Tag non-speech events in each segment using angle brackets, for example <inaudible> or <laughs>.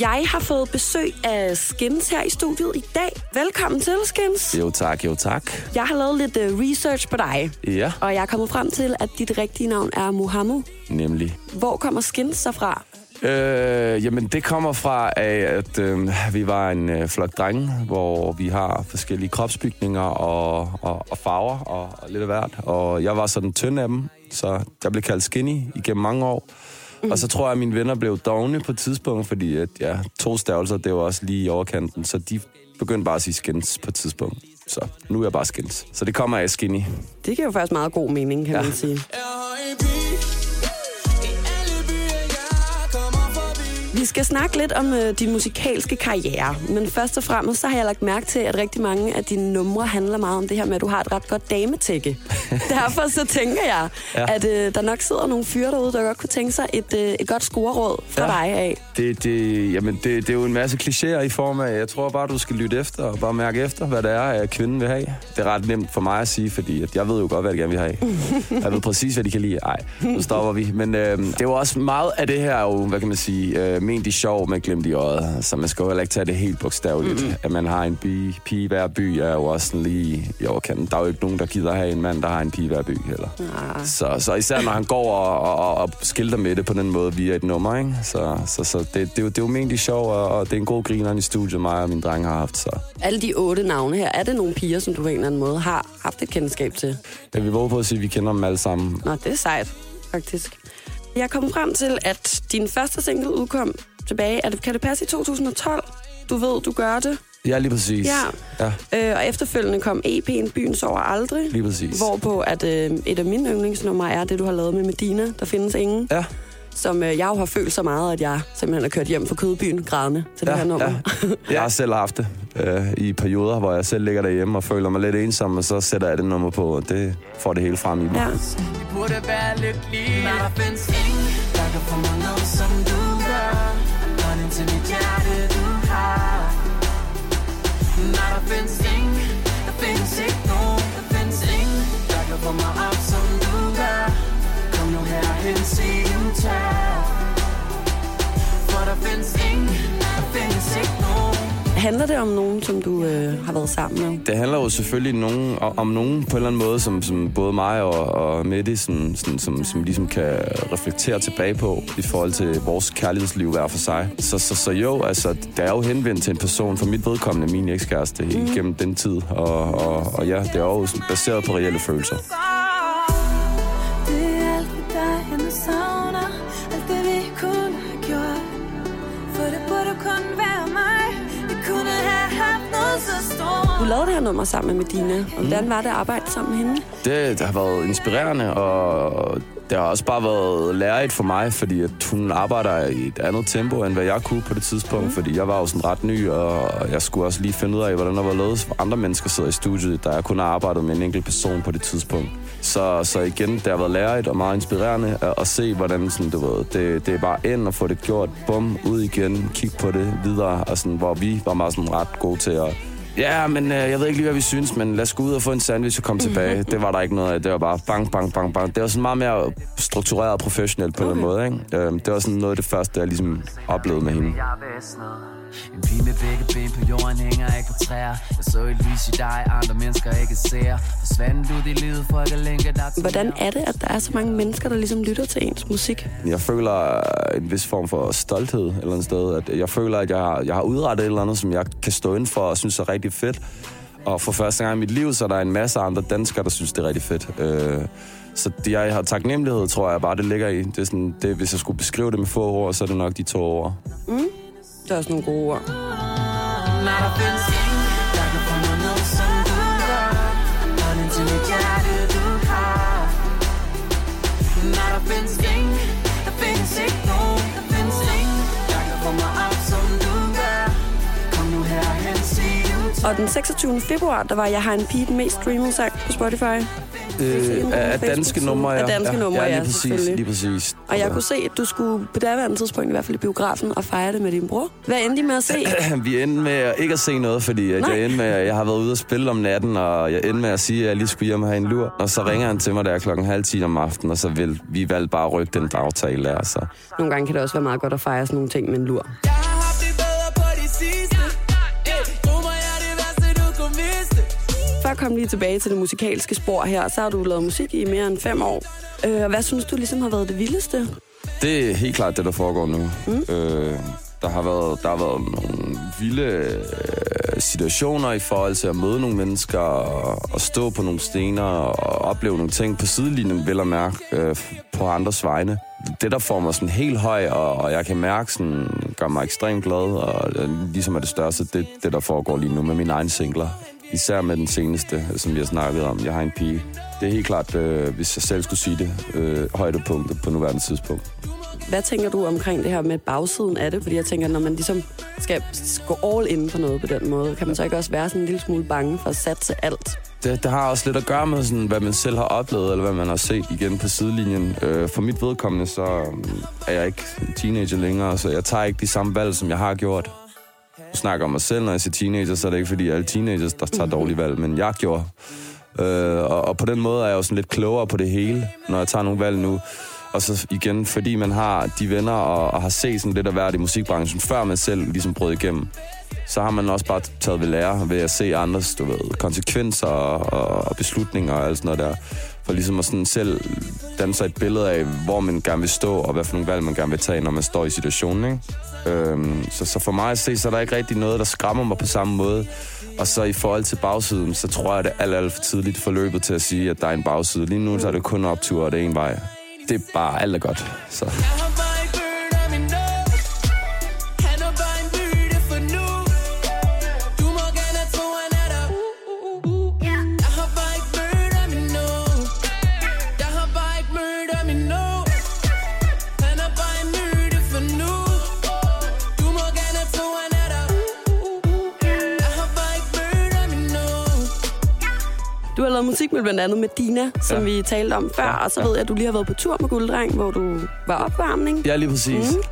Jeg har fået besøg af Skins her i studiet i dag. Velkommen til, Skins. Jo tak, jo tak. Jeg har lavet lidt uh, research på dig, Ja, og jeg er kommet frem til, at dit rigtige navn er Muhammed. nemlig. Hvor kommer Skins så fra? Øh, jamen, det kommer fra, at øh, vi var en øh, flok drenge, hvor vi har forskellige kropsbygninger og, og, og farver og, og lidt af hvert. Og jeg var sådan tynd af dem, så jeg blev kaldt skinny igennem mange år. Mm. Og så tror jeg, at mine venner blev dogne på et tidspunkt, fordi at, ja, to stavelser, det var også lige i overkanten. Så de begyndte bare at sige skins på et tidspunkt. Så nu er jeg bare skins. Så det kommer af skinny. Det giver jo faktisk meget god mening, kan ja. man sige. Vi skal snakke lidt om øh, din musikalske karriere, men først og fremmest så har jeg lagt mærke til, at rigtig mange af dine numre handler meget om det her med, at du har et ret godt dametække. <laughs> Derfor så tænker jeg, ja. At øh, der nok sidder nogle fyre derude, der godt kunne tænke sig et, øh, et godt scoreråd fra. Ja. dig af. Det, det, jamen det, det er jo en masse klichéer i form af, jeg tror bare, du skal lytte efter og bare mærke efter, hvad det er, at kvinden vil have. Det er ret nemt for mig at sige, fordi at jeg ved jo godt, hvad de gerne vil have. <laughs> jeg ved præcis, hvad de kan lide. Ej, nu stopper vi. Men øh, det er jo også meget af det her, jo, hvad kan man sige, øh, ment i sjov med glimt i øjet. Så man skal jo heller ikke tage det helt bogstaveligt. Mm. At man har en by, pige hver by, er jo også sådan lige i overkanten. Der er jo ikke nogen, der gider have en mand, der har en pige hver by heller. Ah. Så, så især når han går og, og, og skilter med det på den måde via et nummer, ikke? Så, så, så det, det, er jo, det er jo ment i sjov, og, og det er en god griner i studiet, mig og min dreng har haft. Så Alle de otte navne her, er det nogle piger, som du på en eller anden måde har haft et kendskab til? jeg vil våge på at sige, at vi kender dem alle sammen. Nå, det er sejt, faktisk. Jeg kommet frem til, at din første single udkom tilbage. Er det, kan det passe i 2012? Du ved, du gør det. Ja, lige præcis. Ja. ja Øh, og efterfølgende kom EP'en Byen Sover Aldrig. lige præcis. Hvorpå at, øh, et af mine yndlingsnumre er det, du har lavet med Medina. Der findes ingen. Ja, Som øh, jeg jo har følt så meget, at jeg simpelthen har kørt hjem fra Kødbyen grædende til det her nummer. ja. Jeg har selv haft det øh, i perioder, hvor jeg selv ligger derhjemme og føler mig lidt ensom, og så sætter jeg det nummer på, og det får det hele frem i mig. ja. Burde være lykkelig. Men der findes ingen Der kan få mig noget som Handler det om nogen, som du øh, har været sammen med? Det handler jo selvfølgelig nogen, om nogen på en eller anden måde, som, som både mig og, og Mette, som, som, som, som ligesom kan reflektere tilbage på i forhold til vores kærlighedsliv hver for sig. Så, så, så jo, altså, det er jo henvendt til en person, for mit vedkommende, min ekskæreste, mm. gennem den tid. Og, og, og ja, det er jo sådan baseret på reelle følelser. Du lavede det her nummer sammen med Medina. Og hvordan var det at arbejde sammen med hende? Det, det har været inspirerende, og det har også bare været lærerigt for mig, fordi at hun arbejder i et andet tempo, end hvad jeg kunne på det tidspunkt, mm. fordi jeg var jo sådan ret ny, og jeg skulle også lige finde ud af, hvordan der var lavet, for andre mennesker sidder i studiet, der jeg kun har arbejdet med en enkelt person på det tidspunkt. Så, så igen, det har været lærerigt og meget inspirerende at, at se, hvordan sådan, du ved, det, det er bare ind og få det gjort, bum, ud igen, kig på det videre, og sådan, hvor vi var meget sådan ret gode til at Ja, men øh, jeg ved ikke lige, hvad vi synes, men lad os gå ud og få en sandwich og komme tilbage. Det var der ikke noget af. Det var bare bang, bang, bang, bang. Det var sådan meget mere struktureret og professionelt på okay. den måde, ikke? Øh, det var sådan noget af det første, jeg ligesom oplevede med hende. En pige med begge ben på jorden hænger ikke på træer Jeg så et lys i dig, andre mennesker ikke ser Forsvandt du i livet for at længe dig til Hvordan er det, at der er så mange mennesker, der ligesom lytter til ens musik? Jeg føler en vis form for stolthed et eller andet sted. At jeg føler, at jeg, har- jeg har udrettet et eller andet, som jeg kan stå inden for og synes er rigtig fedt. Og for første gang i mit liv, så er der en masse andre danskere, der synes, det er rigtig fedt. Øh, så det, jeg har taknemmelighed, tror jeg bare, det ligger i. Det er sådan, det, hvis jeg skulle beskrive det med få ord, så er det nok de to ord. Det er også nogle gode ord. Når der findes ingen, der kan få mig ned som du gør Hånden til mit hjerte du har Når der findes ingen, der findes ikke nogen Der findes ingen, der kan få mig op som du gør Kom nu herhen, sig du Og den 26. februar, der var Jeg har en pige den mest streamede sang på Spotify. Øh, af danske numre, ja. Af danske numre, ja. ja, lige præcis, lige præcis. Og jeg kunne se, at du skulle på daværende tidspunkt i hvert fald i biografen og fejre det med din bror. Hvad endte I med at se? <clears throat> Vi endte med at- ikke at se noget, fordi at Nej. jeg, endte med, jeg har været ude og spille om natten, og jeg endte med at sige, at jeg lige skulle hjem og have en lur. Og så ringer han til mig der klokken halv 10 om aftenen, og så vil vi valgte bare at rykke den aftale der. Så. Nogle gange kan det også være meget godt at fejre sådan nogle ting med en lur. Jeg komme lige tilbage til det musikalske spor her, så har du lavet musik i mere end fem år. Øh, hvad synes du ligesom har været det vildeste? Det er helt klart det, der foregår nu. Mm. Øh, der har været, der har været nogle vilde øh, situationer i forhold til at møde nogle mennesker og, og stå på nogle stener og opleve nogle ting på sidelinjen, vel at mærke, øh, på andres vegne. Det, der får mig sådan helt høj, og, og jeg kan mærke, sådan, gør mig ekstremt glad, og øh, ligesom er det største, det, det der foregår lige nu med mine egne singler. Især med den seneste, som vi har snakket om. Jeg har en pige. Det er helt klart, øh, hvis jeg selv skulle sige det, øh, højdepunktet på nuværende tidspunkt. Hvad tænker du omkring det her med bagsiden af det? Fordi jeg tænker, når man ligesom skal gå all in på noget på den måde, kan man så ikke også være sådan en lille smule bange for at satse alt? Det, det har også lidt at gøre med, sådan, hvad man selv har oplevet, eller hvad man har set igen på sidelinjen. Øh, for mit vedkommende, så øhm, er jeg ikke teenager længere, så jeg tager ikke de samme valg, som jeg har gjort. Snakker om mig selv, når jeg siger teenager, så er det ikke fordi alle teenagers, der tager dårlige valg, men jeg gjorde. Øh, og, og på den måde er jeg jo sådan lidt klogere på det hele, når jeg tager nogle valg nu. Og så igen, fordi man har de venner og, og har set sådan lidt af hvert i musikbranchen, før man selv ligesom brød igennem, så har man også bare taget ved lære ved at se andres du ved, konsekvenser og, og beslutninger og alt sådan noget der. For ligesom at sådan selv danne sig et billede af, hvor man gerne vil stå, og hvad for nogle valg man gerne vil tage, når man står i situationen. Ikke? Øhm, så, så for mig at se, så er der ikke rigtig noget, der skræmmer mig på samme måde. Og så i forhold til bagsiden, så tror jeg, det er alt, alt for tidligt forløbet til at sige, at der er en bagside. Lige nu så er det kun optur, og det er en vej. Det er bare alt er godt. Så. Lavet musik med blandt andet med Dina, som Ja. vi talte om før, og så ved jeg, at du lige har været på tur med Gulddreng, hvor du var opvarmning. Ja, lige præcis. Mm.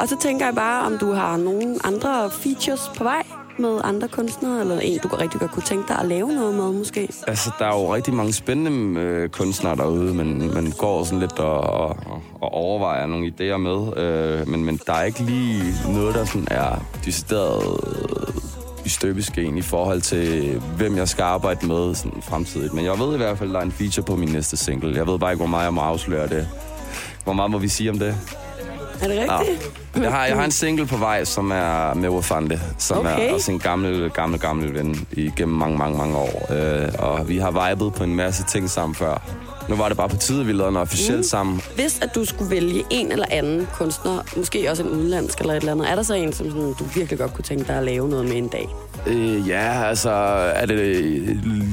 Og så tænker jeg bare, om du har nogle andre features på vej med andre kunstnere, eller en, du rigtig godt kunne tænke dig at lave noget med, måske. Altså, der er jo rigtig mange spændende øh, kunstnere derude, men man går sådan lidt og, og, og overvejer nogle idéer med. Øh, men, men der er ikke lige noget, der sådan er decideret i støbeskeen i forhold til, hvem jeg skal arbejde med sådan fremtidigt. Men jeg ved i hvert fald, at der er en feature på min næste single. Jeg ved bare ikke, hvor meget jeg må afsløre det. Hvor meget må vi sige om det? Er det rigtigt? Jeg har, jeg har en single på vej, som er med Wafande, som Okay. er også en gammel, gammel, gammel ven igennem mange, mange, mange år. Øh, og vi har vibet på en masse ting sammen før. Nu var det bare på tide, at vi lavede noget officielt mm. sammen. Hvis at du skulle vælge en eller anden kunstner, måske også en udenlandsk eller et eller andet, er der så en, som sådan, du virkelig godt kunne tænke dig at lave noget med en dag? Øh, ja, altså, er det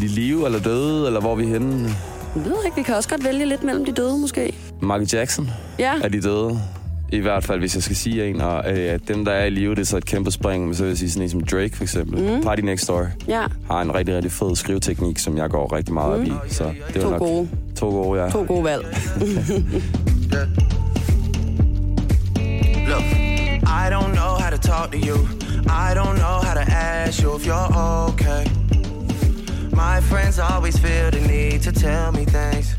i live eller døde, eller hvor er vi henne? Jeg ved ikke, vi kan også godt vælge lidt mellem de døde, måske. Michael Jackson Ja, er de døde. I hvert fald, hvis jeg skal sige en. Og øh, dem, der er i live, det er så et kæmpe spring. Men så vil jeg sige sådan en som Drake, for eksempel. Mm. Party Next Door. ja. Har en rigtig, rigtig fed skriveteknik, som jeg går rigtig meget op i. Så det var To nok gode. To gode, ja. To gode valg. Look, I don't know how to talk to you. I don't know how to ask you if you're okay. My friends always feel the need to tell me things.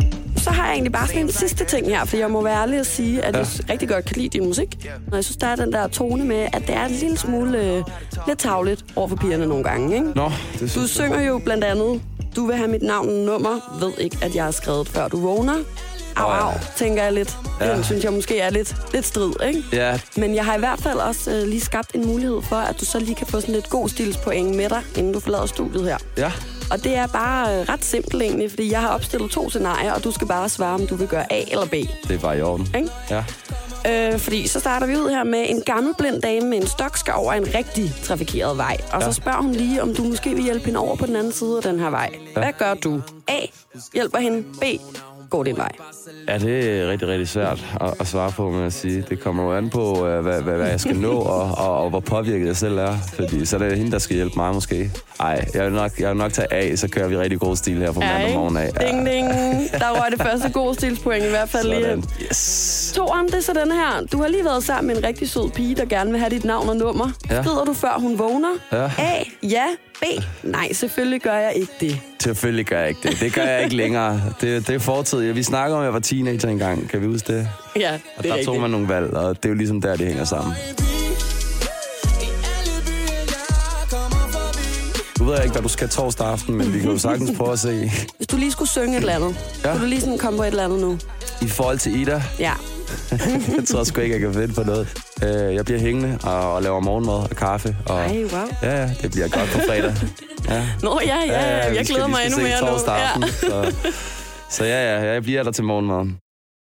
Har jeg egentlig bare sådan en sidste ting her, for jeg må være ærlig at sige, at Ja. jeg rigtig godt kan lide din musik. Og jeg synes, der er den der tone med, at det er en lille smule øh, lidt tavligt over for pigerne nogle gange, ikke? Nå, det Du synger jo blandt andet, du vil have mit navn og nummer, ved ikke, at jeg har skrevet før du vågner. Au, ja. au, tænker jeg lidt. Ja. Den synes jeg måske er lidt, lidt strid, ikke? Ja, Men jeg har i hvert fald også øh, lige skabt en mulighed for, at du så lige kan få sådan lidt god stilspoint med dig, inden du forlader studiet her. ja. Og det er bare øh, ret simpelt egentlig, fordi jeg har opstillet to scenarier, og du skal bare svare, om du vil gøre A eller B. Det er bare i orden. Ikke? Ja. Øh, fordi så starter vi ud her med en gammel blind dame med en stok skal over en rigtig trafikeret vej. Og ja. Ja. så spørger hun lige, om du måske vil hjælpe hende over på den anden side af den her vej. Ja. Hvad gør du? A. Hjælper hende. B. Går din vej. Ja, det er rigtig, rigtig svært at, at svare på, men at sige. Det kommer jo an på, øh, hvad, hvad, hvad jeg skal nå, og, og, og hvor påvirket jeg selv er. Fordi så er det hende, der skal hjælpe mig måske. Ej, jeg vil nok, jeg vil nok tage af, så kører vi rigtig god stil her på mandag morgen af. Ding, ding. Der røg det første gode stilspoint i hvert fald lige. Sådan. ind. Yes. Toren, det er så den her. Du har lige været sammen med en rigtig sød pige, der gerne vil have dit navn og nummer. Ja. Skrider du, før hun vågner? Ja. A. Ja. B. Nej, selvfølgelig gør jeg ikke det. Selvfølgelig gør jeg ikke det. Det gør jeg ikke længere. Det, det er fortid. Vi snakker om, at jeg var teenager engang. Kan vi huske det? Ja, Og det er der tog rigtigt. man nogle valg, og det er jo ligesom der, det hænger sammen. Du ved jeg ikke, hvad du skal torsdag aften, men vi kan jo sagtens prøve at se. <laughs> Hvis du lige skulle synge et eller andet, Ja. kunne du lige sådan komme på et eller andet nu? I forhold til Ida, Ja. <laughs> jeg tror sgu ikke, jeg kan finde på noget. Øh, jeg bliver hængende og, og laver morgenmad og kaffe. Og, Ej, wow. Ja, ja, det bliver godt på fredag. Ja. Nå, ja, ja, ja. Jeg glæder mig endnu mere nu. torsdag Ja. aften, så, så ja, ja, jeg bliver der til morgenmaden.